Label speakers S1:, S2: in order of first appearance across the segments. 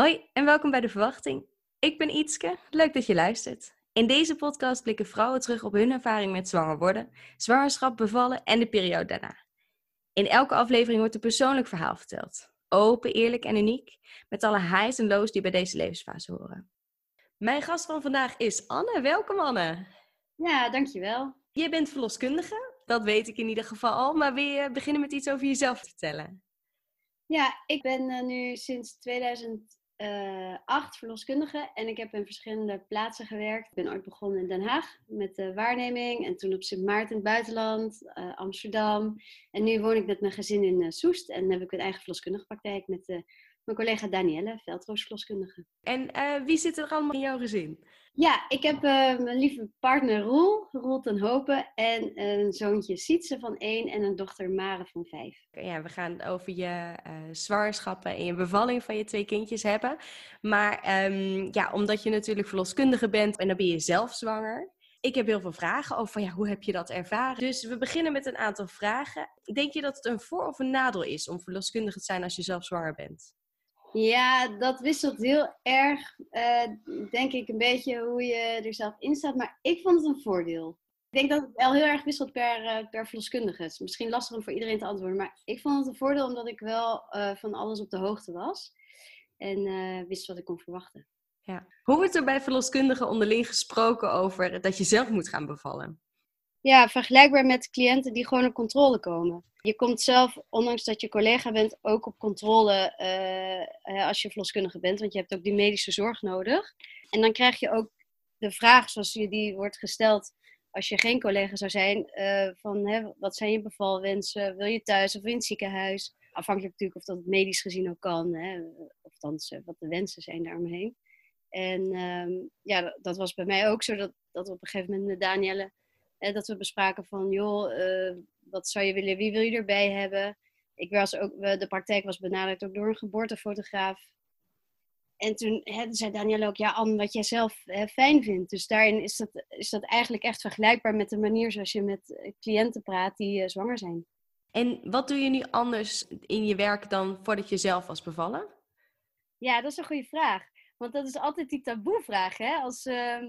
S1: Hoi en welkom bij De Verwachting. Ik ben Ietske, leuk dat je luistert. In deze podcast blikken vrouwen terug op hun ervaring met zwanger worden, zwangerschap, bevallen en de periode daarna. In elke aflevering wordt een persoonlijk verhaal verteld. Open, eerlijk en uniek, met alle highs en lows die bij deze levensfase horen. Mijn gast van vandaag is Anne. Welkom Anne.
S2: Ja, dankjewel.
S1: Je bent verloskundige, dat weet ik in ieder geval al, maar wil je beginnen met iets over jezelf te vertellen?
S2: Ja, ik ben uh, nu sinds 2008 uh, verloskundige en ik heb in verschillende plaatsen gewerkt. Ik ben ooit begonnen in Den Haag met de waarneming en toen op Sint Maarten in het buitenland, uh, Amsterdam. En nu woon ik met mijn gezin in uh, Soest en heb ik een eigen verloskundige praktijk met mijn collega Danielle, veldroosverloskundige.
S1: En wie zit er allemaal in jouw gezin?
S2: Ja, ik heb uh, mijn lieve partner Roel, Roel ten Hopen, en een zoontje Sietse van één en een dochter Mare van vijf.
S1: Ja, we gaan over je uh, zwangerschappen en je bevalling van je twee kindjes hebben. Maar um, ja, omdat je natuurlijk verloskundige bent en dan ben je zelf zwanger. Ik heb heel veel vragen over ja, hoe heb je dat ervaren. Dus we beginnen met een aantal vragen. Denk je dat het een voor- of een nadeel is om verloskundige te zijn als je zelf zwanger bent?
S2: Ja, dat wisselt heel erg, uh, denk ik, een beetje hoe je er zelf in staat. Maar ik vond het een voordeel. Ik denk dat het wel heel erg wisselt per, uh, per verloskundige. Het is misschien lastig om voor iedereen te antwoorden. Maar ik vond het een voordeel omdat ik wel uh, van alles op de hoogte was. En wist wat ik kon verwachten.
S1: Ja. Hoe wordt er bij verloskundigen onderling gesproken over dat je zelf moet gaan bevallen?
S2: Ja, vergelijkbaar met cliënten die gewoon op controle komen. Je komt zelf, ondanks dat je collega bent, ook op controle uh, als je verloskundige bent, want je hebt ook die medische zorg nodig. En dan krijg je ook de vraag zoals je die wordt gesteld als je geen collega zou zijn, uh, van hè, wat zijn je bevalwensen, wil je thuis of in het ziekenhuis? Afhankelijk natuurlijk of dat medisch gezien ook kan, hè, of dan wat de wensen zijn daaromheen. En um, ja, dat was bij mij ook zo, dat, dat op een gegeven moment met Danielle eh, dat we bespraken van, joh, uh, wat zou je willen, wie wil je erbij hebben? Ik was ook, de praktijk was benaderd ook door een geboortefotograaf. En toen hè, zei Daniel ook, ja Anne, wat jij zelf hè, fijn vindt. Dus daarin is dat, is dat eigenlijk echt vergelijkbaar met de manier zoals je met cliënten praat die uh, zwanger zijn.
S1: En wat doe je nu anders in je werk dan voordat je zelf was bevallen?
S2: Ja, dat is een goede vraag. Want dat is altijd die taboevraag. Hè? Als, uh,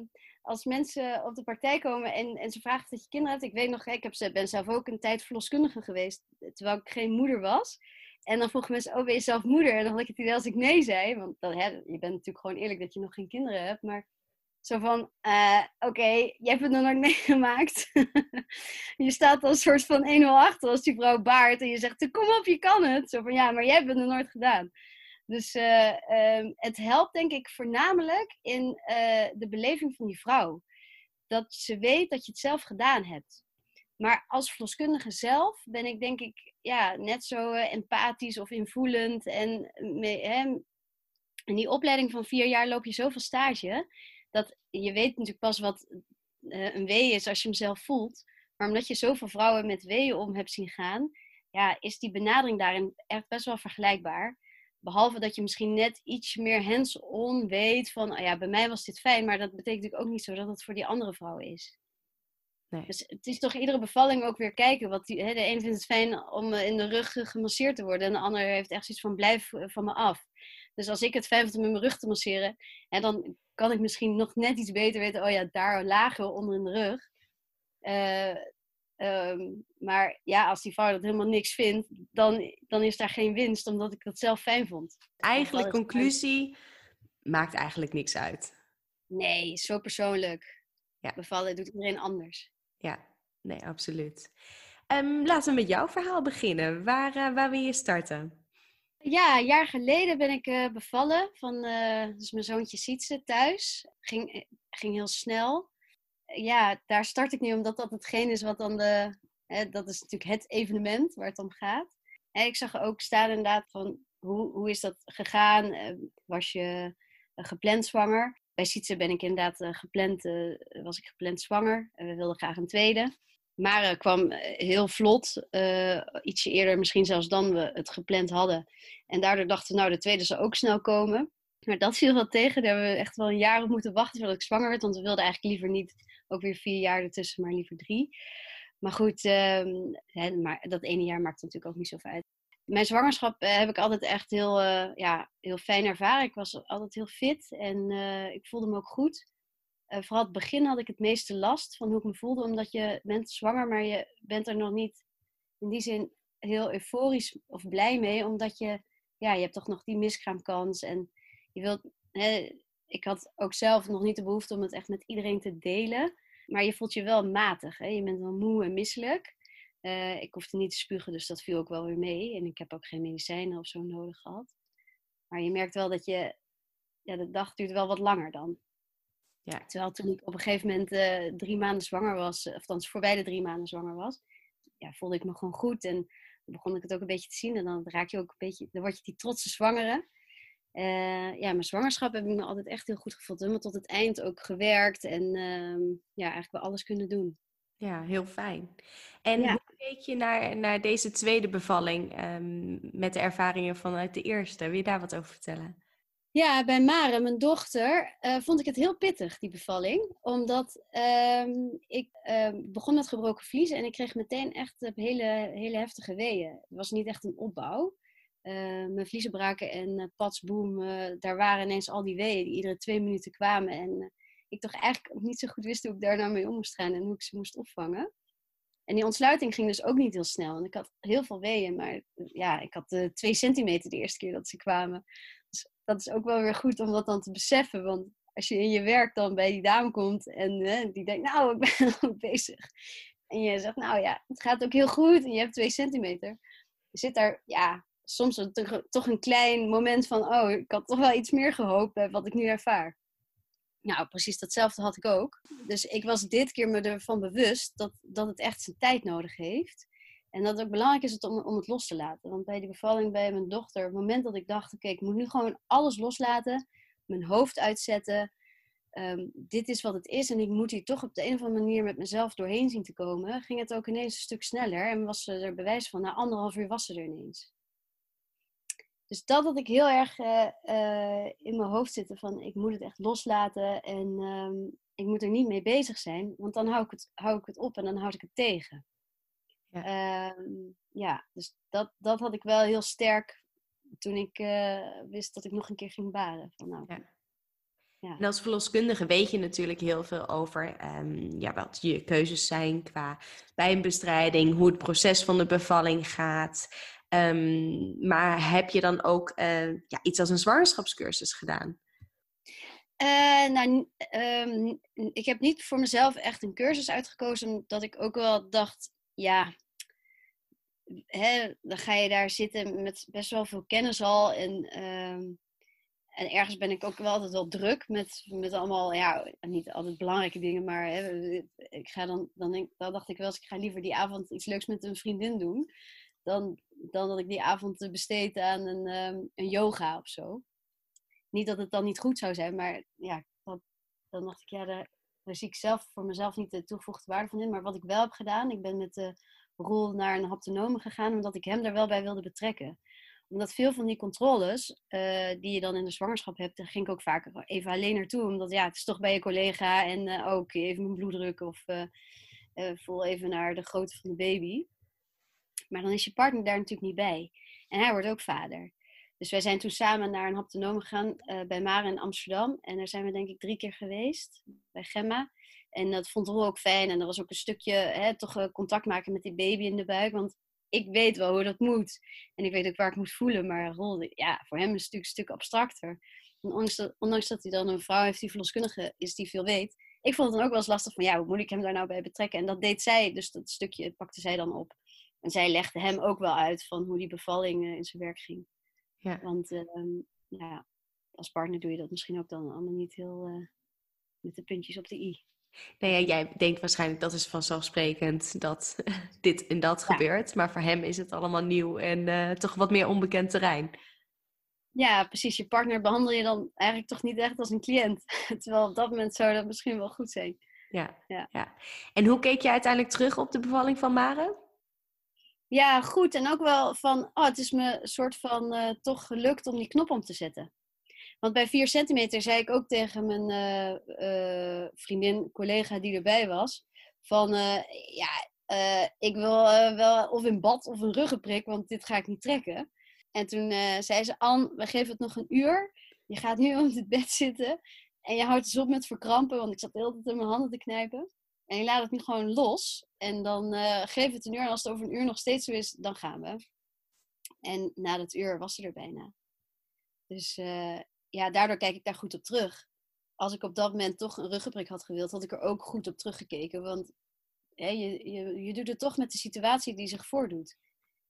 S2: als mensen op de partij komen en, en ze vragen dat je kinderen hebt. Ik weet nog, ik heb, ben zelf ook een tijd verloskundige geweest, terwijl ik geen moeder was. En dan vroegen mensen, oh, ben je zelf moeder? En dan had ik het idee als ik nee zei. Want dan, hè, je bent natuurlijk gewoon eerlijk dat je nog geen kinderen hebt. Maar zo van, uh, oké, okay, jij hebt het nog nooit meegemaakt. je staat als soort van 1-0 achter als die vrouw baart. En je zegt, kom op, je kan het. Zo van, ja, maar jij hebt het nog nooit gedaan. Dus uh, um, het helpt denk ik voornamelijk in uh, de beleving van die vrouw. Dat ze weet dat je het zelf gedaan hebt. Maar als verloskundige zelf ben ik denk ik ja, net zo uh, empathisch of invoelend. En hè, in die opleiding van vier jaar loop je zoveel stage. Dat je weet natuurlijk pas wat een wee is als je hem zelf voelt. Maar omdat je zoveel vrouwen met weeën om hebt zien gaan, ja, is die benadering daarin echt best wel vergelijkbaar. Behalve dat je misschien net iets meer hands-on weet van, oh ja, bij mij was dit fijn, maar dat betekent natuurlijk ook niet zo dat het voor die andere vrouw is. Nee. Dus het is toch iedere bevalling ook weer kijken. Wat die, hè, de een vindt het fijn om in de rug gemasseerd te worden en de ander heeft echt zoiets van blijf van me af. Dus als ik het fijn vind om met mijn rug te masseren, en dan kan ik misschien nog net iets beter weten, oh ja, daar lager onder in de rug. Uh, Um, maar ja, als die vrouw dat helemaal niks vindt, dan, dan is daar geen winst, omdat ik dat zelf fijn vond.
S1: Eigenlijk, conclusie, maakt eigenlijk niks uit.
S2: Nee, zo persoonlijk. Ja. Bevallen doet iedereen anders.
S1: Ja, nee, absoluut. Um, laten we met jouw verhaal beginnen. Waar, uh, waar wil je starten?
S2: Ja, een jaar geleden ben ik uh, bevallen van uh, dus mijn zoontje Sietse thuis. Ging, ging heel snel ja, daar start ik nu omdat dat hetgeen is wat dan de. Hè, dat is natuurlijk het evenement waar het om gaat. En ik zag ook staan inderdaad van hoe, hoe is dat gegaan? Was je gepland zwanger? Bij Sietse ben ik inderdaad gepland, was ik gepland zwanger. We wilden graag een tweede. Mare kwam heel vlot, ietsje eerder misschien zelfs dan we het gepland hadden. En daardoor dachten we, nou, de tweede zou ook snel komen. Maar dat viel wel tegen. Daar hebben we echt wel een jaar op moeten wachten voordat ik zwanger werd. Want we wilden eigenlijk liever niet ook weer vier jaar ertussen, maar liever drie. Maar goed, um, hè, maar dat ene jaar maakt natuurlijk ook niet zoveel uit. mijn zwangerschap eh, heb ik altijd echt heel, eh, ja, heel fijn ervaren. Ik was altijd heel fit en eh, ik voelde me ook goed. Uh, vooral het begin had ik het meeste last van hoe ik me voelde, omdat je bent zwanger, maar je bent er nog niet in die zin heel euforisch of blij mee, omdat je, ja, je hebt toch nog die miskraamkans en je wilt, hè, ik had ook zelf nog niet de behoefte om het echt met iedereen te delen, maar je voelt je wel matig, hè? je bent wel moe en misselijk. Uh, ik hoefde niet te spugen, dus dat viel ook wel weer mee. En ik heb ook geen medicijnen of zo nodig gehad. Maar je merkt wel dat je, ja, de dag duurt wel wat langer dan. Ja. Terwijl toen ik op een gegeven moment uh, drie maanden zwanger was, of althans voorbij de drie maanden zwanger was, ja, voelde ik me gewoon goed. En dan begon ik het ook een beetje te zien. En dan raak je ook een beetje, dan word je die trotse zwangere. Uh, ja, mijn zwangerschap heb ik me altijd echt heel goed gevoeld. Helemaal tot het eind ook gewerkt en uh, ja, eigenlijk wel alles kunnen doen.
S1: Ja, heel fijn. En hoe keek je naar, naar deze tweede bevalling um, met de ervaringen vanuit de eerste? Wil je daar wat over vertellen?
S2: Ja, bij Mare, mijn dochter, uh, vond ik het heel pittig, die bevalling. Omdat um, ik uh, begon met gebroken vlies en ik kreeg meteen echt hele, hele heftige weeën. Het was niet echt een opbouw. Uh, mijn vliezen braken en patsboom, daar waren ineens al die weeën die iedere twee minuten kwamen. En ik toch eigenlijk niet zo goed wist hoe ik daar nou mee om moest gaan en hoe ik ze moest opvangen. En die ontsluiting ging dus ook niet heel snel. En ik had heel veel weeën, maar ja, ik had twee centimeter de eerste keer dat ze kwamen. Dus dat is ook wel weer goed om dat dan te beseffen. Want als je in je werk dan bij die dame komt en die denkt, nou, ik ben nog bezig. En je zegt, nou ja, het gaat ook heel goed en je hebt twee centimeter. Je zit daar, ja, soms toch een klein moment van, oh, ik had toch wel iets meer gehoopt bij wat ik nu ervaar. Nou, precies datzelfde had ik ook. Dus ik was dit keer me ervan bewust dat, dat het echt zijn tijd nodig heeft. En dat het ook belangrijk is om, om het los te laten. Want bij die bevalling bij mijn dochter, op het moment dat ik dacht: oké, ik moet nu gewoon alles loslaten, mijn hoofd uitzetten. Um, dit is wat het is en ik moet hier toch op de een of andere manier met mezelf doorheen zien te komen, ging het ook ineens een stuk sneller en was er bewijs van, na anderhalf uur was ze er ineens. Dus dat had ik heel erg uh, uh, in mijn hoofd zitten van ik moet het echt loslaten en um, ik moet er niet mee bezig zijn, want dan hou ik het, hou ik het op en dan houd ik het tegen. Ja, uh, ja dus dat, dat had ik wel heel sterk toen ik uh, wist dat ik nog een keer ging baren. Van, nou, ja.
S1: Ja. En als verloskundige weet je natuurlijk heel veel over um, ja, wat je keuzes zijn qua pijnbestrijding, hoe het proces van de bevalling gaat. Um, maar heb je dan ook uh, ja, iets als een zwangerschapscursus gedaan?
S2: Uh, nou, um, ik heb niet voor mezelf echt een cursus uitgekozen, omdat ik ook wel dacht, ja, hè, dan ga je daar zitten met best wel veel kennis al. En, um, en ergens ben ik ook wel altijd wel druk met, met allemaal, ja, niet altijd belangrijke dingen, maar hè, ik ga dan, dan, denk, dan dacht ik wel eens, ik ga liever die avond iets leuks met een vriendin doen dan, dan dat ik die avond besteed aan een, um, een yoga of zo. Niet dat het dan niet goed zou zijn, maar ja, dan dacht ik, ja, daar, zie ik zelf voor mezelf niet de toegevoegde waarde van in. Maar wat ik wel heb gedaan, ik ben met de rol naar een haptonome gegaan, omdat ik hem daar wel bij wilde betrekken omdat veel van die controles uh, die je dan in de zwangerschap hebt, daar ging ik ook vaak even alleen naartoe. Omdat ja, het is toch bij je collega en uh, ook even mijn bloeddruk of uh, voel even naar de grootte van de baby. Maar dan is je partner daar natuurlijk niet bij. En hij wordt ook vader. Dus wij zijn toen samen naar een haptonoom gegaan uh, bij Mare in Amsterdam. En daar zijn we denk ik drie keer geweest, bij Gemma. En dat vond Roel ook fijn. En er was ook een stukje, hè, toch uh, contact maken met die baby in de buik. Want ik weet wel hoe dat moet. En ik weet ook waar ik moet voelen. Maar Roel, ja, voor hem is het natuurlijk een stuk abstracter. ondanks dat, ondanks dat hij dan een vrouw heeft die verloskundige is, die veel weet. Ik vond het dan ook wel eens lastig van, ja, hoe moet ik hem daar nou bij betrekken? En dat deed zij, dus dat stukje pakte zij dan op. En zij legde hem ook wel uit van hoe die bevalling in zijn werk ging. Ja. Want uh, ja, als partner doe je dat misschien ook dan allemaal niet heel uh, met de puntjes op de i.
S1: Nou ja, jij denkt waarschijnlijk dat is vanzelfsprekend dat dit en dat gebeurt. Maar voor hem is het allemaal nieuw en uh, toch wat meer onbekend terrein.
S2: Ja, precies. Je partner behandel je dan eigenlijk toch niet echt als een cliënt. Terwijl op dat moment zou dat misschien wel goed zijn.
S1: Ja, ja. ja. En hoe keek je uiteindelijk terug op de bevalling van Mare?
S2: Ja, goed. En ook wel van, oh, het is me een soort van uh, toch gelukt om die knop om te zetten. Want bij 4 centimeter zei ik ook tegen mijn uh, uh, vriendin, collega die erbij was, van ja, eh, ik wil eh, wel of in bad of een ruggenprik, want dit ga ik niet trekken. En toen zei ze, Anne, we geven het nog een uur. Je gaat nu op het bed zitten en je houdt eens op met verkrampen, want ik zat de hele tijd in mijn handen te knijpen. En je laat het nu gewoon los en dan geef het een uur. En als het over een uur nog steeds zo is, dan gaan we. En na dat uur was ze er bijna. Dus ja, daardoor kijk ik daar goed op terug. Als ik op dat moment toch een ruggenprik had gewild, had ik er ook goed op teruggekeken. Want hè, je, je, je doet het toch met de situatie die zich voordoet.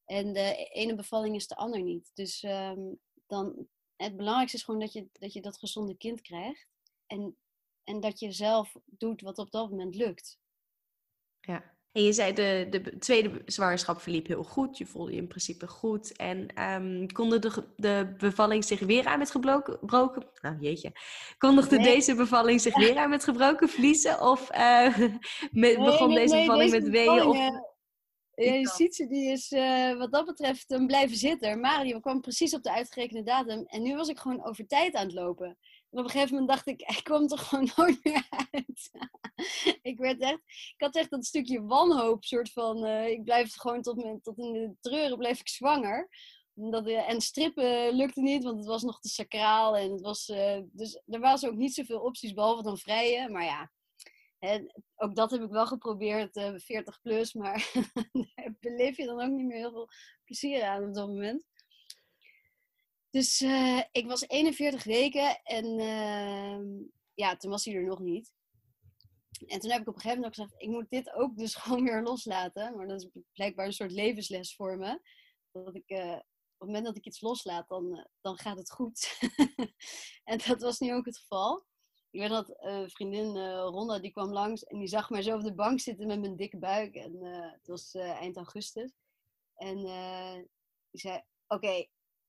S2: En de ene bevalling is de ander niet. Dus ehm, dan, het belangrijkste is gewoon dat je, dat je dat gezonde kind krijgt. En, en dat je zelf doet wat op dat moment lukt.
S1: Ja. En je zei de, de tweede zwangerschap verliep heel goed. Je voelde je in principe goed. En um, de, de bevalling zich weer aan met gebroken... Nou, jeetje. Kondigde deze bevalling zich weer aan met gebroken vliezen? Of uh, met, begon deze bevalling met weeën? Of...
S2: Ja, je ziet ze, die is uh, wat dat betreft een blijven zitten. Mario kwam precies op de uitgerekende datum. En nu was ik gewoon over tijd aan het lopen. Op een gegeven moment dacht ik, ik kwam er gewoon nooit meer uit. ik werd echt, ik had echt dat stukje wanhoop, soort van, uh, ik blijf gewoon tot, mijn, tot in de treuren, bleef ik zwanger. Omdat, uh, en strippen lukte niet, want het was nog te sacraal. En het was, uh, dus er was ook niet zoveel opties, behalve dan vrije. Maar ja, ook dat heb ik wel geprobeerd, 40 plus. Maar daar beleef je dan ook niet meer heel veel plezier aan op dat moment. Dus uh, ik was 41 weken en uh, ja, toen was hij er nog niet. En toen heb ik op een gegeven moment gezegd, ik moet dit ook dus gewoon weer loslaten. Maar dat is blijkbaar een soort levensles voor me. Dat ik, uh, op het moment dat ik iets loslaat, dan, dan gaat het goed. en dat was nu ook het geval. Ik weet dat vriendin Ronda, die kwam langs en die zag mij zo op de bank zitten met mijn dikke buik. En het was eind augustus. En die zei, oké,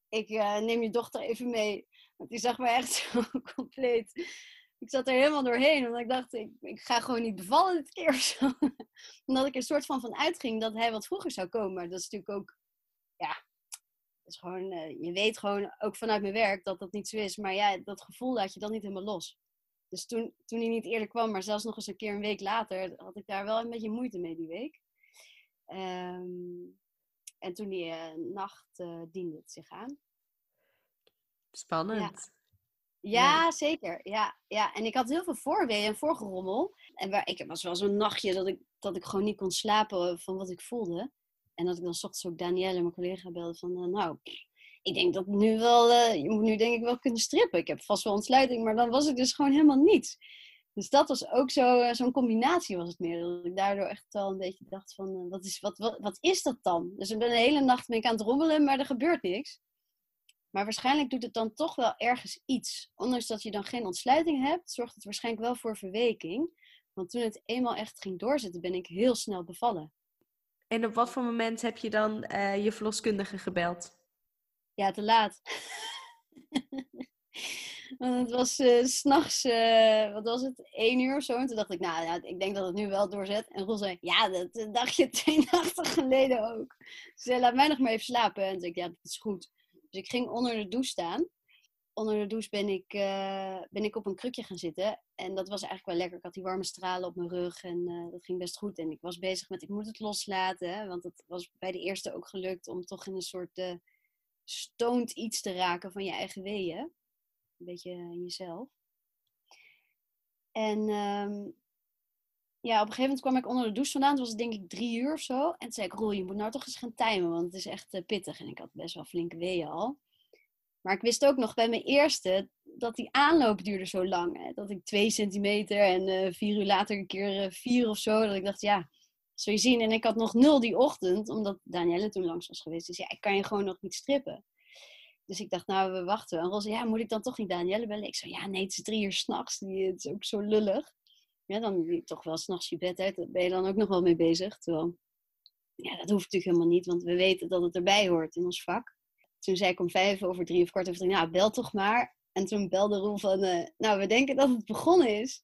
S2: ik uh, neem je dochter even mee. Want die zag me echt zo compleet. Ik zat er helemaal doorheen, omdat ik dacht, ik, ik ga gewoon niet bevallen dit keer zo. omdat ik er soort van van uitging dat hij wat vroeger zou komen. Dat is natuurlijk ook, ja, is gewoon, uh, je weet gewoon ook vanuit mijn werk dat dat niet zo is. Maar ja, dat gevoel laat je dan niet helemaal los. Dus toen, toen hij niet eerder kwam, maar zelfs nog eens een keer een week later, had ik daar wel een beetje moeite mee die week. Um, en toen die uh, nacht uh, diende het zich aan.
S1: Spannend.
S2: Ja. ja. zeker. Ja, ja, en ik had heel veel voorweeën en voorgerommel. En waar, ik was wel zo'n nachtje dat ik, dat ik gewoon niet kon slapen van wat ik voelde. En dat ik dan ochtends ook Danielle, mijn collega, belde van... Uh, nou, ik denk dat nu wel... Uh, je moet nu denk ik wel kunnen strippen. Ik heb vast wel ontsluiting, maar dan was ik dus gewoon helemaal niets. Dus dat was ook zo, zo'n combinatie was het meer. Dat ik daardoor echt wel een beetje dacht van, uh, wat, is, wat, wat, wat is dat dan? Dus ik ben de hele nacht ik aan het rommelen, maar er gebeurt niks. Maar waarschijnlijk doet het dan toch wel ergens iets. Ondanks dat je dan geen ontsluiting hebt, zorgt het waarschijnlijk wel voor verweking. Want toen het eenmaal echt ging doorzetten, ben ik heel snel bevallen.
S1: En op wat voor moment heb je dan uh, je verloskundige gebeld?
S2: Ja, te laat. Want het was uh, s'nachts, uh, wat was het, één uur of zo. En toen dacht ik, nou ja, ik denk dat het nu wel doorzet. En Roel zei, ja, dat dacht je twee nachten geleden ook. Ze zei, laat mij nog maar even slapen. En toen zei ik, ja, dat is goed. Dus ik ging onder de douche staan. Onder de douche ben ik, ben ik op een krukje gaan zitten. En dat was eigenlijk wel lekker. Ik had die warme stralen op mijn rug en dat ging best goed. En ik was bezig met, ik moet het loslaten. Want het was bij de eerste ook gelukt om toch in een soort stoned iets te raken van je eigen weeën. Een beetje in jezelf. En um, ja, op een gegeven moment kwam ik onder de douche vandaan. Het was denk ik drie uur of zo. En toen zei ik, Roel, je moet nou toch eens gaan timen, want het is echt uh, pittig. En ik had best wel flinke weeën al. Maar ik wist ook nog bij mijn eerste dat die aanloop duurde zo lang. Hè? Dat ik twee centimeter en uh, vier uur later een keer uh, vier of zo. Dat ik dacht, ja, zul je zien. En ik had nog nul die ochtend, omdat Danielle toen langs was geweest. Dus ja, ik kan je gewoon nog niet strippen. Dus ik dacht, nou, we wachten. En zei, ja, moet ik dan toch niet Danielle bellen? Ik zei, ja, nee, het is drie uur s'nachts. Het is ook zo lullig ja, dan je toch wel s'nachts je bed uit. Daar ben je dan ook nog wel mee bezig. Terwijl, ja, dat hoeft natuurlijk helemaal niet, want we weten dat het erbij hoort in ons vak. Toen zei ik om vijf over drie of kwart over drie, nou, bel toch maar. En toen belde Roel van, uh, nou, we denken dat het begonnen is.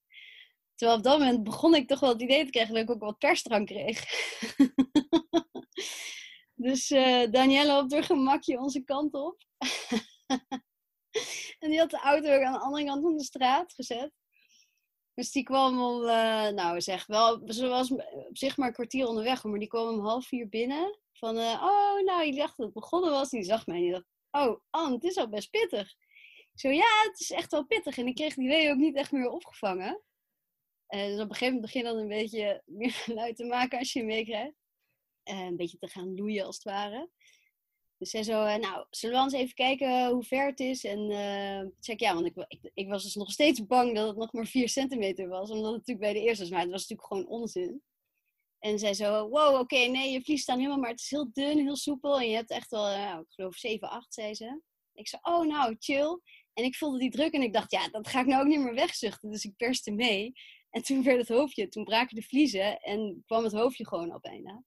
S2: Terwijl op dat moment begon ik toch wel het idee te krijgen dat ik ook wat persdrank kreeg. dus uh, Danielle op haar gemakje onze kant op. en die had de auto ook aan de andere kant van de straat gezet. Dus die kwam om, uh, nou zeg wel, ze was op zich maar een kwartier onderweg, maar die kwam om half vier binnen. Van, uh, oh, nou, je dacht dat het begonnen was. Die zag mij en die dacht, oh, Anne, het is al best pittig. Ik zo, ja, het is echt wel pittig. En ik kreeg die wee ook niet echt meer opgevangen. Dus op een gegeven moment begin dan een beetje meer geluid te maken als je hem meekrijgt. Een beetje te gaan loeien als het ware. Dus zij zo, uh, nou, zullen we eens even kijken hoe ver het is? En uh, ik, ja, want ik, ik, was dus nog steeds bang dat het nog maar 4 centimeter was. Omdat het natuurlijk bij de eerste was, maar het was natuurlijk gewoon onzin. En zij zo, wow, oké, nee, je vlies staan helemaal, maar het is heel dun, heel soepel. En je hebt echt wel, ik geloof 7, 8, zei ze. Ik zei, oh nou, chill. En ik voelde die druk en ik dacht, ja, dat ga ik nou ook niet meer wegzuchten. Dus ik perste mee. En toen werd het hoofdje, toen braken de vliezen en kwam het hoofdje gewoon op bijna.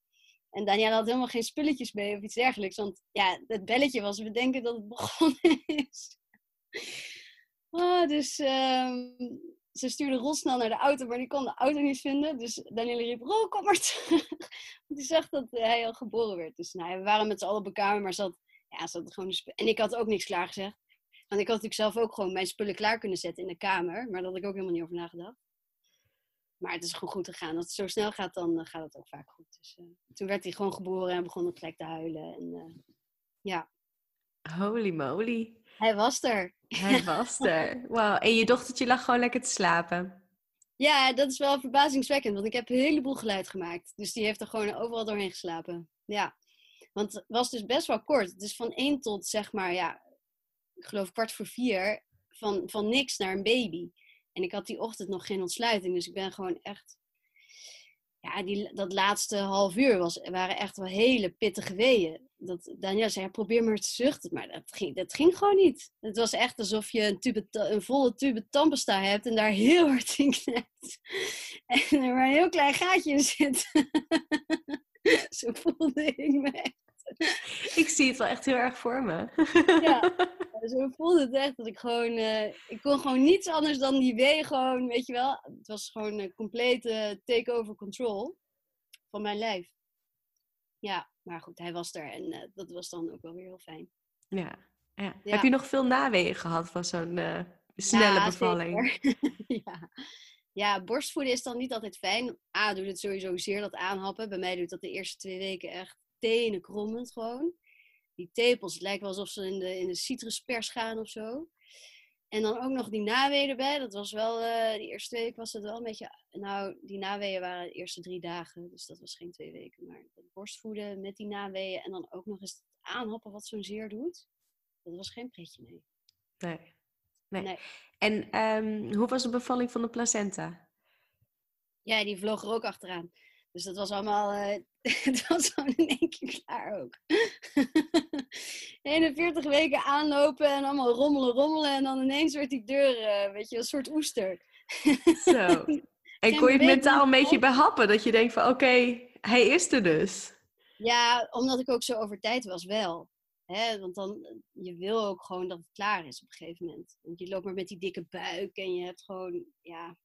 S2: En Daniel had helemaal geen spulletjes mee of iets dergelijks. Want ja, het belletje was, we denken dat het begonnen is. Oh, dus um, ze stuurde Rol snel naar de auto, maar die kon de auto niet vinden. Dus Danielle riep, Rol, kom maar terug. die zag dat hij al geboren werd. Dus nou, we waren met z'n allen op elkaar, maar zat, ja, zat gewoon En ik had ook niks klaargezegd. Want ik had natuurlijk zelf ook gewoon mijn spullen klaar kunnen zetten in de kamer. Maar daar had ik ook helemaal niet over nagedacht. Maar het is gewoon goed gegaan. Als het zo snel gaat, dan gaat het ook vaak goed. Dus, uh, toen werd hij gewoon geboren en begon het gelijk te huilen. En, uh, ja.
S1: Holy moly.
S2: Hij was er.
S1: Hij was er. Wauw. En je dochtertje lag gewoon lekker te slapen.
S2: Ja, dat is wel verbazingwekkend. Want ik heb een heleboel geluid gemaakt. Dus die heeft er gewoon overal doorheen geslapen. Ja. Want het was dus best wel kort. Het is van één tot, zeg maar, ja, ik geloof kwart voor vier. Van, van niks naar een baby. En ik had die ochtend nog geen ontsluiting. Dus ik ben gewoon echt. Ja, die, dat laatste half uur was, waren echt wel hele pittige weeën. Dat Daniel zei, probeer maar te zuchten. Maar dat ging, dat ging gewoon niet. Het was echt alsof je een, tube, een volle tube tandpasta hebt en daar heel hard in knept. En er maar een heel klein gaatje in zit. Zo voelde ik me
S1: ik zie het wel echt heel erg voor me.
S2: ja, zo voelde het echt dat ik gewoon... Uh, ik kon gewoon niets anders dan die wee gewoon, weet je wel. Het was gewoon een complete take-over control van mijn lijf. Ja, maar goed, hij was er en uh, dat was dan ook wel weer heel fijn.
S1: Ja. ja. Heb je nog veel naweeën gehad van zo'n uh, snelle ja, bevalling?
S2: ja. ja, borstvoeden is dan niet altijd fijn. A, doet het sowieso zeer dat aanhappen. Bij mij doet dat de eerste twee weken echt tenen krommend gewoon. Die tepels, het lijkt wel alsof ze in de, in de citruspers gaan of zo. En dan ook nog die naweeën erbij. Dat was wel, uh, die eerste week was het wel een beetje... Nou, die naweeën waren de eerste drie dagen. Dus dat was geen twee weken. Maar het borstvoeden met die naweeën. En dan ook nog eens het aanhappen wat zo'n zeer doet. Dat was geen pretje, nee.
S1: Nee. nee. nee. En um, hoe was de bevalling van de placenta?
S2: Ja, die vloog er ook achteraan. Dus dat was allemaal, uh, het was gewoon in één keer klaar ook. 41 weken aanlopen en allemaal rommelen, rommelen. En dan ineens werd die deur, uh, weet je, een soort oester.
S1: Zo. En kon je het mentaal een beetje behappen? Dat je denkt van, oké, hij is er dus.
S2: Ja, omdat ik ook zo over tijd was wel. Hè? Want dan, je wil ook gewoon dat het klaar is op een gegeven moment. Want je loopt maar met die dikke buik en je hebt gewoon, ja,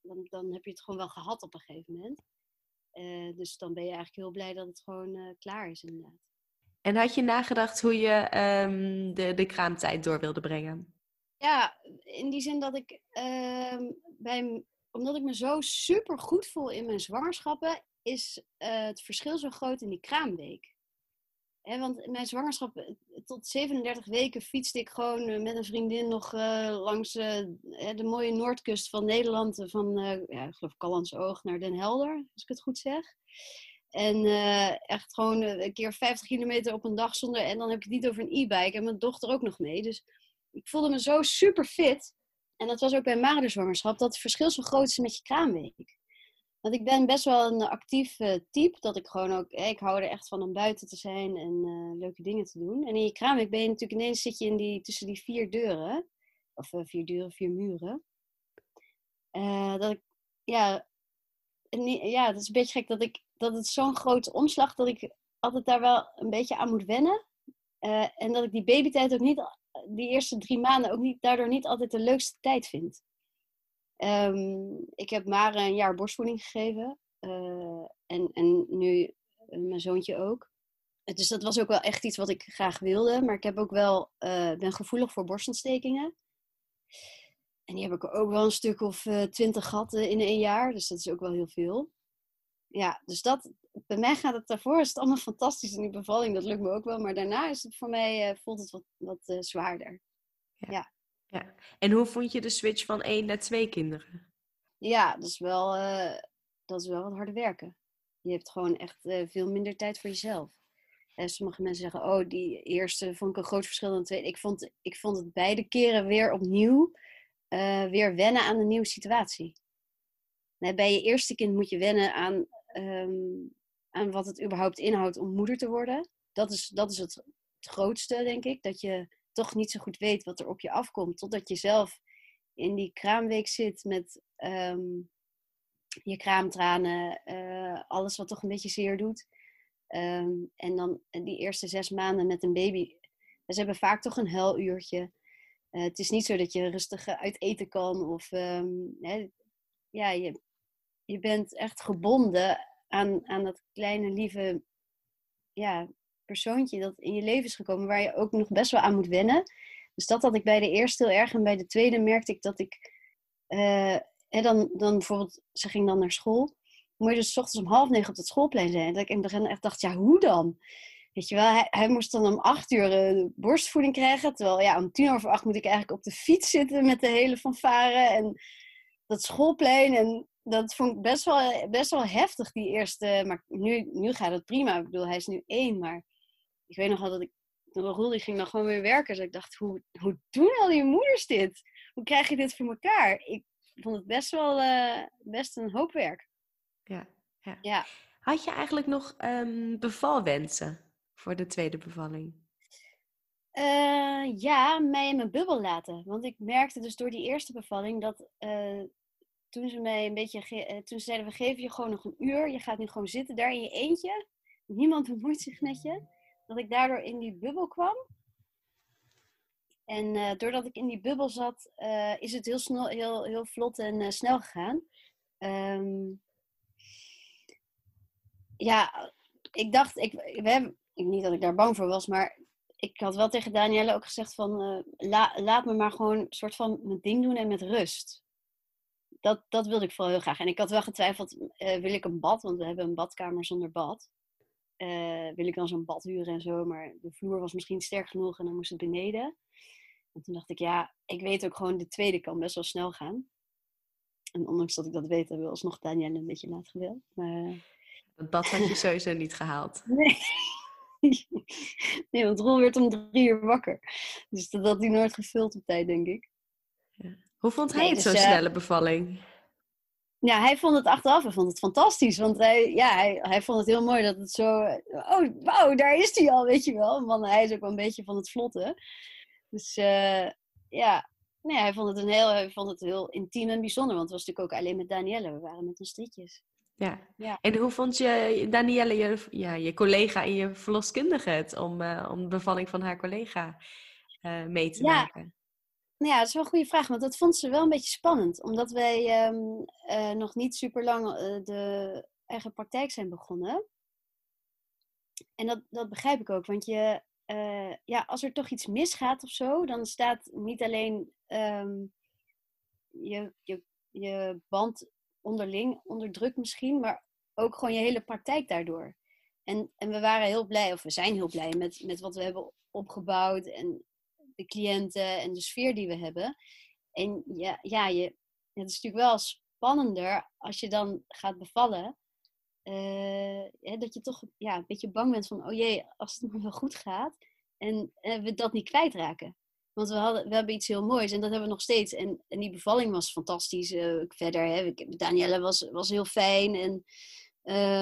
S2: dan, dan heb je het gewoon wel gehad op een gegeven moment. Uh, dus dan ben je eigenlijk heel blij dat het gewoon uh, klaar is inderdaad.
S1: En had je nagedacht hoe je um, de, de kraamtijd door wilde brengen?
S2: Ja, in die zin dat ik, uh, bij, omdat ik me zo super goed voel in mijn zwangerschappen, is uh, het verschil zo groot in die kraamweek want in mijn zwangerschap, eh, tot 37 weken fietste ik gewoon eh, met een vriendin nog langs de mooie noordkust van Nederland. Van, ja, ik geloof Oog naar Den Helder, als ik het goed zeg. En echt gewoon een keer 50 kilometer op een dag zonder. En dan heb ik het niet over een e-bike en mijn dochter ook nog mee. Dus ik voelde me zo super fit. En dat was ook bij maagdenzwangerschap, dat het verschil zo groot is met je kraamweek. Want ik ben best wel een actief uh, type. Dat ik gewoon ook, ik hou er echt van om buiten te zijn en leuke dingen te doen. En in je kraamweek ben je natuurlijk ineens zit je in die, tussen die vier deuren. Of vier deuren, vier muren. dat ik, ja, ja, dat is een beetje gek dat ik, dat het zo'n grote omslag dat ik altijd daar wel een beetje aan moet wennen. en dat ik die babytijd ook niet, die eerste drie maanden ook niet, daardoor niet altijd de leukste tijd vind. Um, ik heb Mare een jaar borstvoeding gegeven. Uh, en, en nu uh, mijn zoontje ook. Dus dat was ook wel echt iets wat ik graag wilde. Maar ik heb ook wel, ben gevoelig voor borstontstekingen. en die heb ik ook wel een stuk of eh, twintig gehad eh, in één jaar. Dus dat is ook wel heel veel. Ja, dus dat, bij mij gaat het daarvoor, is het allemaal fantastisch in die bevalling. Dat lukt me ook wel. Maar daarna is het voor mij, uh, voelt het wat, wat zwaarder.
S1: Ja. ja. ja. En hoe vond je de switch van één naar twee kinderen?
S2: Ja, dat is wel, dat is wel wat harder werken. Je hebt gewoon echt veel minder tijd voor jezelf. En sommige mensen zeggen, oh, die eerste vond ik een groot verschil dan de tweede. Ik vond, ik vond het beide keren weer opnieuw weer wennen aan een nieuwe situatie. bij je eerste kind moet je wennen aan, um, aan wat het überhaupt inhoudt om moeder te worden. Dat is, dat is het, grootste, denk ik. Dat je toch niet zo goed weet wat er op je afkomt. Totdat je zelf in die kraamweek zit met um, je kraamtranen, uh, alles wat toch een beetje zeer doet. Um, en dan die eerste zes maanden met een baby. Ze hebben vaak toch een huiluurtje. Uh, het is niet zo dat je rustig uit eten kan. Of hè, ja, je, je bent echt gebonden aan, aan dat kleine lieve ja, persoontje dat in je leven is gekomen. Waar je ook nog best wel aan moet wennen. Dus dat had ik bij de eerste heel erg. En bij de tweede merkte ik dat ik... Uh, hè, dan, dan bijvoorbeeld, ze ging dan naar school moet je dus s ochtends om half negen op het schoolplein zijn. Dat ik in het begin echt dacht, ja, hoe dan? Weet je wel, hij, hij moest dan om acht uur uh, borstvoeding krijgen. Terwijl, ja, om tien over acht moet ik eigenlijk op de fiets zitten met de hele fanfare. En dat schoolplein. En dat vond ik best wel, best wel heftig, die eerste. Maar nu, nu gaat het prima. Ik bedoel, hij is nu één. Maar ik weet nog wel dat ik... Roel die ging dan gewoon weer werken. Dus ik dacht, hoe, hoe doen al die moeders dit? Hoe krijg je dit voor elkaar? Ik vond het best wel uh, best een hoop werk
S1: ja, ja. ja. Had je eigenlijk nog um, bevalwensen voor de tweede bevalling?
S2: Uh, ja, mij in mijn bubbel laten. Want ik merkte dus door die eerste bevalling dat uh, toen ze mij een beetje, uh, toen ze zeiden we geven je gewoon nog een uur, je gaat nu gewoon zitten daar in je eentje, niemand bemoeit zich met je, dat ik daardoor in die bubbel kwam. En doordat ik in die bubbel zat, is het heel, snel, heel, heel vlot en snel gegaan. Um, ja, ik dacht, ik, we hebben, niet dat ik daar bang voor was, maar ik had wel tegen Danielle ook gezegd van, laat me maar gewoon een soort van mijn ding doen en met rust. Dat, dat wilde ik vooral heel graag. En ik had wel getwijfeld, uh, wil ik een bad? Want we hebben een badkamer zonder bad. Uh, wil ik dan zo'n bad huren en zo? Maar de vloer was misschien sterk genoeg en dan moest het beneden. En toen dacht ik, ja, ik weet ook gewoon, de tweede kan best wel snel gaan. En ondanks dat ik dat weet, hebben we alsnog Danielle een beetje laat gewild. Maar
S1: het bad had je sowieso niet gehaald.
S2: Nee. nee, want Rol werd om drie uur wakker. Dus dat had hij nooit gevuld op tijd, denk ik.
S1: Ja. Hoe vond hij het dus, zo'n uh, snelle bevalling?
S2: Ja, hij vond het achteraf, hij vond het fantastisch. Want hij, ja, hij, hij vond het heel mooi dat het zo... Oh, wauw, daar is hij al, weet je wel. Want hij is ook wel een beetje van het vlotte. Dus uh, ja, nee, hij, vond het een heel, hij vond het heel intiem en bijzonder. Want het was natuurlijk ook alleen met Danielle. We waren met ons strietjes.
S1: Ja. ja. En hoe vond je, Danielle, je, ja, je collega en je verloskundige het om, uh, om de bevalling van haar collega uh, mee te
S2: ja.
S1: maken?
S2: Nou ja, dat is wel een goede vraag, want dat vond ze wel een beetje spannend. Omdat wij um, uh, nog niet super lang de eigen praktijk zijn begonnen. En dat, dat begrijp ik ook, want je, ja, als er toch iets misgaat of zo, dan staat niet alleen um, je, je, je band onderling onder druk misschien, maar ook gewoon je hele praktijk daardoor. En, en we waren heel blij, of we zijn heel blij met, met wat we hebben opgebouwd en de cliënten en de sfeer die we hebben. En ja, ja je, het is natuurlijk wel spannender als je dan gaat bevallen. Uh, dat je toch ja, een beetje bang bent van, oh jee, als het maar wel goed gaat. En uh, we dat niet kwijtraken. Want we, hadden, we hebben iets heel moois en dat hebben we nog steeds. En, die bevalling was fantastisch. Uh, verder, hè, Danielle was, was heel fijn en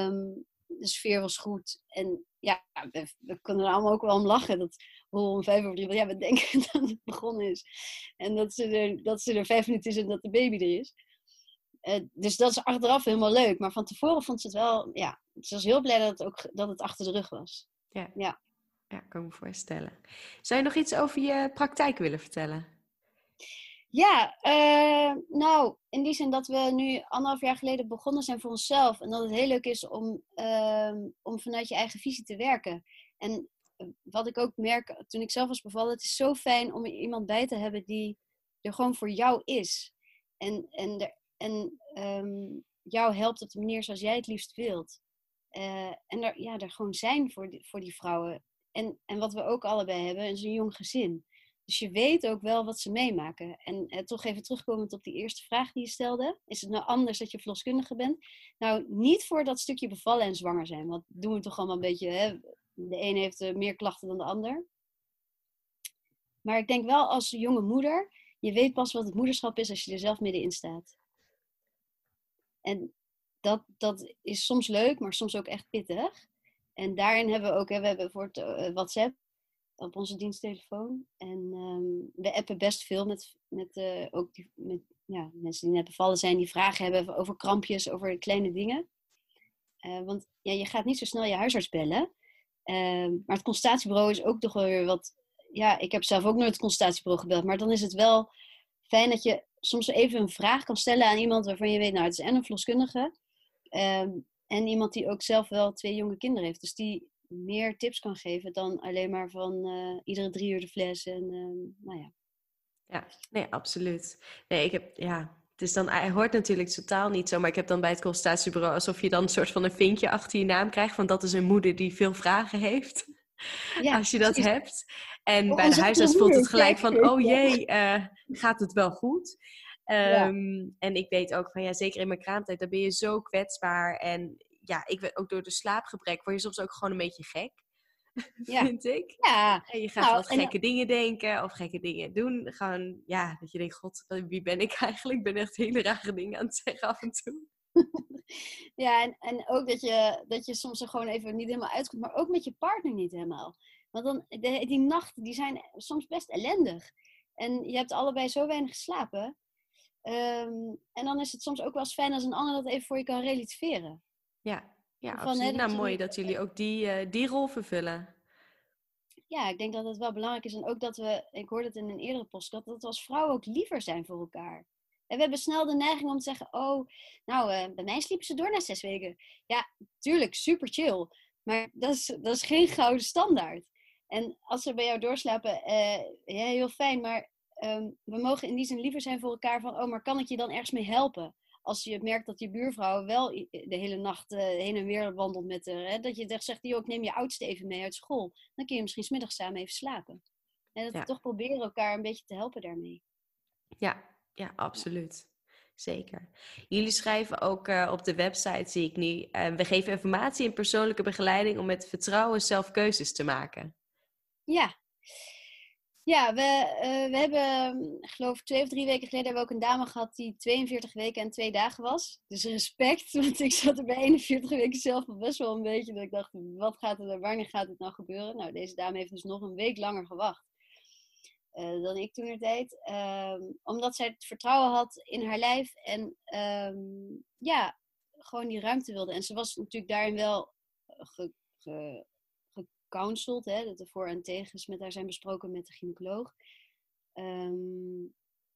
S2: um, de sfeer was goed. En ja, we, we kunnen er allemaal ook wel om lachen. Dat Rol om vijf over drie, ja, we denken dat het begonnen is. En dat ze, er, dat ze er vijf minuten is en dat de baby er is. Uh, dus dat is achteraf helemaal leuk. Maar van tevoren vond ze het wel, ja, ze was heel blij dat het, ook, dat het achter de rug was.
S1: Ja. ja. Ja, kan me voorstellen. Zou je nog iets over je praktijk willen vertellen?
S2: Ja, uh, nou, in die zin dat we nu anderhalf jaar geleden begonnen zijn voor onszelf. En dat het heel leuk is om, uh, om vanuit je eigen visie te werken. En wat ik ook merk toen ik zelf was bevallen, het is zo fijn om iemand bij te hebben die er gewoon voor jou is. En, en, er, en ehm, jou helpt op de manier zoals jij het liefst wilt. Eh, en er, ja, er gewoon zijn voor die, voor die vrouwen. En, en wat we ook allebei hebben, is een jong gezin. Dus je weet ook wel wat ze meemaken. En eh, toch even terugkomend op die eerste vraag die je stelde. Is het nou anders dat je verloskundige bent? Nou, niet voor dat stukje bevallen en zwanger zijn. Want doen we toch allemaal een beetje. Hè? De een heeft uh, meer klachten dan de ander. Maar ik denk wel als jonge moeder, je weet pas wat het moederschap is als je er zelf middenin staat. En dat, dat is soms leuk, maar soms ook echt pittig. En daarin hebben we ook, hè, we hebben voor uh, WhatsApp op onze diensttelefoon. En um, we appen best veel met, met, uh, ook met ja, mensen die net bevallen zijn, die vragen hebben over krampjes, over kleine dingen. Want ja, je gaat niet zo snel je huisarts bellen. Uh, maar het consultatiebureau is ook toch wel weer wat. Ja, ik heb zelf ook nooit het consultatiebureau gebeld. Maar dan is het wel fijn dat je soms even een vraag kan stellen aan iemand waarvan je weet, nou, het is en een verloskundige. Um, en iemand die ook zelf wel twee jonge kinderen heeft. Dus die meer tips kan geven dan alleen maar van uh, iedere drie uur de fles. En uh, nou ja.
S1: Ja, nee, absoluut. Nee, ik heb, ja, is dan, hij hoort natuurlijk totaal niet zo, maar ik heb dan bij het consultatiebureau alsof je dan een soort van een vinkje achter je naam krijgt, van dat is een moeder die veel vragen heeft. Ja, als je dat hebt. En oh, bij de huisarts voelt het gelijk van, oh jee, uh, gaat het wel goed? Um, ja. En ik weet ook van, ja, zeker in mijn kraamtijd, dan ben je zo kwetsbaar. En ja, ik weet ook door de slaapgebrek word je soms ook gewoon een beetje gek. Ja. vind ik.
S2: Ja.
S1: En je gaat nou, wat gekke dingen denken of gekke dingen doen. Gewoon, ja, dat je denkt, god, wie ben ik eigenlijk? Ik ben echt hele rare dingen aan het zeggen af en toe.
S2: ja, en, en ook dat je, dat je soms er gewoon even niet helemaal uitkomt, maar ook met je partner niet helemaal. Want dan, de, die nachten, die zijn soms best ellendig. En je hebt allebei zo weinig geslapen. Um, en dan is het soms ook wel eens fijn als een ander dat even voor je kan relativeren.
S1: Ja, ja van, absoluut. nou, mooi dat jullie ook die, uh, die rol vervullen.
S2: Ja, ik denk dat het wel belangrijk is. En ook dat we, ik hoorde het in een eerdere podcast, dat we als vrouwen ook liever zijn voor elkaar. En we hebben snel de neiging om te zeggen, oh, nou, uh, bij mij sliepen ze door na zes weken. Ja, tuurlijk, super chill. Maar dat is, dat is geen gouden standaard. En als ze bij jou doorslapen, uh, ja, heel fijn. Maar um, we mogen in die zin liever zijn voor elkaar van, oh, maar kan ik je dan ergens mee helpen? Als je merkt dat je buurvrouw wel de hele nacht uh, heen en weer wandelt met haar, hè, dat je echt zegt, joh, ik neem je oudste even mee uit school. Dan kun je misschien smiddags samen even slapen. En dat ja. we toch proberen elkaar een beetje te helpen daarmee.
S1: Ja, ja, absoluut. Zeker. Jullie schrijven ook uh, op de website, zie ik nu, uh, we geven informatie en persoonlijke begeleiding om met vertrouwen zelf keuzes te maken.
S2: Ja, ja, we, uh, we hebben, ik geloof twee of drie weken geleden hebben we ook een dame gehad die 42 weken en twee dagen was. Dus respect, want ik zat er bij 41 weken zelf al best wel een beetje. Dat ik dacht, wat gaat er, wanneer gaat het nou gebeuren? Nou, deze dame heeft dus nog een week langer gewacht uh, dan ik toen er deed. Um, omdat zij het vertrouwen had in haar lijf en um, ja, gewoon die ruimte wilde. En ze was natuurlijk daarin wel ge, ge, gecounseld, hè, dat de voor- en tegens met haar zijn besproken met de gynaecoloog. Um,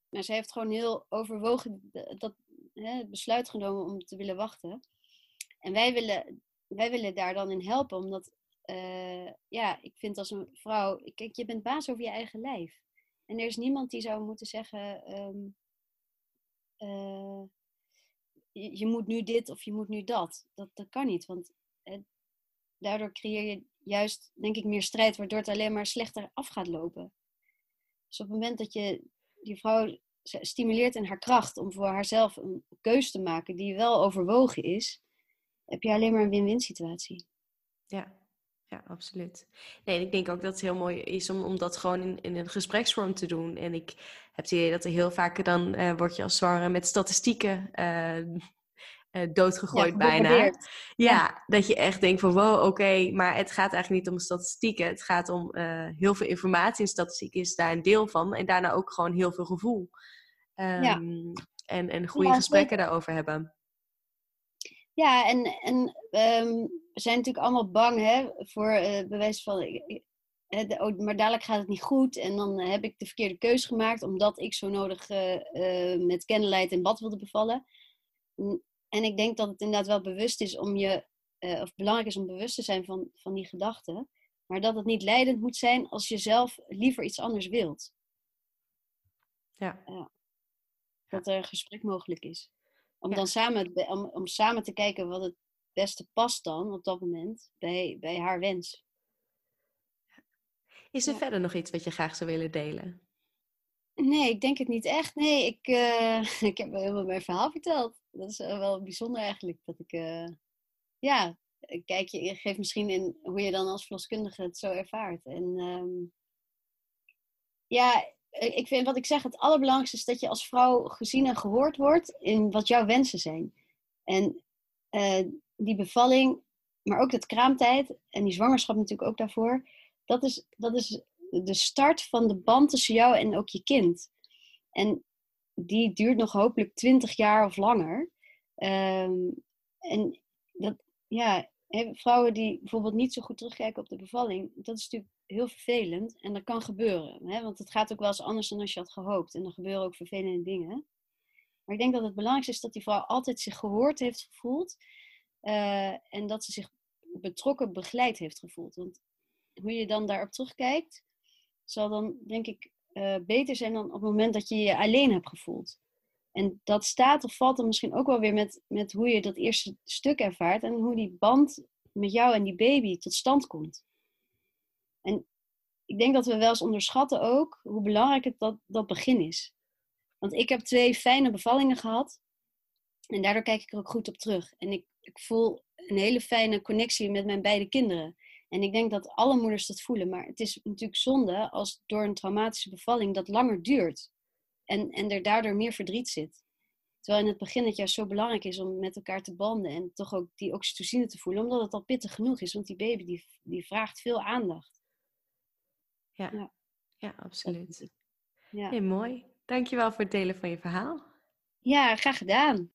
S2: maar zij heeft gewoon heel overwogen dat, hè, het besluit genomen om te willen wachten. En wij willen, wij willen daar dan in helpen, omdat uh, ja, ik vind als een vrouw, kijk, je bent baas over je eigen lijf. En er is niemand die zou moeten zeggen, um, uh, je, moet nu dit of je moet nu dat. Dat, dat kan niet, want daardoor creëer je juist, denk ik, meer strijd, waardoor het alleen maar slechter af gaat lopen. Dus op het moment dat je die vrouw stimuleert in haar kracht om voor haarzelf een keuze te maken die wel overwogen is, heb je alleen maar een win-win situatie.
S1: Ja, ja, absoluut. Nee, ik denk ook dat het heel mooi is om, om dat gewoon in, in een gespreksvorm te doen. En ik heb het idee dat er heel vaak dan uh, word je als zwangere met statistieken uh, uh, doodgegooid ja, bijna. Ja, ja, dat je echt denkt van wow, oké, maar het gaat eigenlijk niet om statistieken. Het gaat om uh, heel veel informatie en statistiek is daar een deel van. En daarna ook gewoon heel veel gevoel. Um, ja. en, en goede gesprekken daarover hebben.
S2: Ja, en, en um, we zijn natuurlijk allemaal bang hè, voor uh, bewijs van... Uh, oh, maar dadelijk gaat het niet goed en dan heb ik de verkeerde keuze gemaakt omdat ik zo nodig met candlelight in bad wilde bevallen. En ik denk dat het inderdaad wel bewust is om je, uh, of belangrijk is om bewust te zijn van, van die gedachten. Maar dat het niet leidend moet zijn als je zelf liever iets anders wilt.
S1: Ja.
S2: Dat er een gesprek mogelijk is. Om
S1: Ja.
S2: dan samen, om, om samen te kijken wat het beste past dan op dat moment bij, bij haar wens.
S1: Is er
S2: Ja.
S1: verder nog iets wat je graag zou willen delen?
S2: Nee, ik denk het niet echt. Nee, ik, eh, ik heb wel helemaal mijn verhaal verteld. Dat is wel bijzonder eigenlijk. Dat ik, eh, ja, kijkje je geeft misschien in hoe je dan als verloskundige het zo ervaart. En ehm, ja, ik vind wat ik zeg, het allerbelangrijkste is dat je als vrouw gezien en gehoord wordt in wat jouw wensen zijn. En eh, die bevalling, maar ook dat kraamtijd en die zwangerschap natuurlijk ook daarvoor, dat is, dat is de start van de band tussen jou en ook je kind. En die duurt nog hopelijk twintig jaar of langer. Ehm, en dat, ja, vrouwen die bijvoorbeeld niet zo goed terugkijken op de bevalling, dat is natuurlijk heel vervelend. En dat kan gebeuren, hè, want het gaat ook wel eens anders dan als je had gehoopt. En er gebeuren ook vervelende dingen. Maar ik denk dat het belangrijkste is dat die vrouw altijd zich gehoord heeft gevoeld. eh, en dat ze zich betrokken, begeleid heeft gevoeld. Want hoe je dan daarop terugkijkt, zal dan denk ik eh, beter zijn dan op het moment dat je je alleen hebt gevoeld. En dat staat of valt dan misschien ook wel weer met, met hoe je dat eerste stuk ervaart en hoe die band met jou en die baby tot stand komt. En ik denk dat we wel eens onderschatten ook hoe belangrijk het dat, dat begin is. Want ik heb twee fijne bevallingen gehad en daardoor kijk ik er ook goed op terug. En ik, ik voel een hele fijne connectie met mijn beide kinderen. En ik denk dat alle moeders dat voelen. Maar het is natuurlijk zonde als door een traumatische bevalling dat langer duurt. En, en er daardoor meer verdriet zit. Terwijl in het begin het juist zo belangrijk is om met elkaar te banden. En toch ook die oxytocine te voelen. Omdat het al pittig genoeg is. Want die baby die, die vraagt veel aandacht.
S1: Ja,
S2: Ja.
S1: ja absoluut.
S2: Ja.
S1: Hey, mooi. Dankjewel voor het delen van je verhaal.
S2: ja, graag gedaan.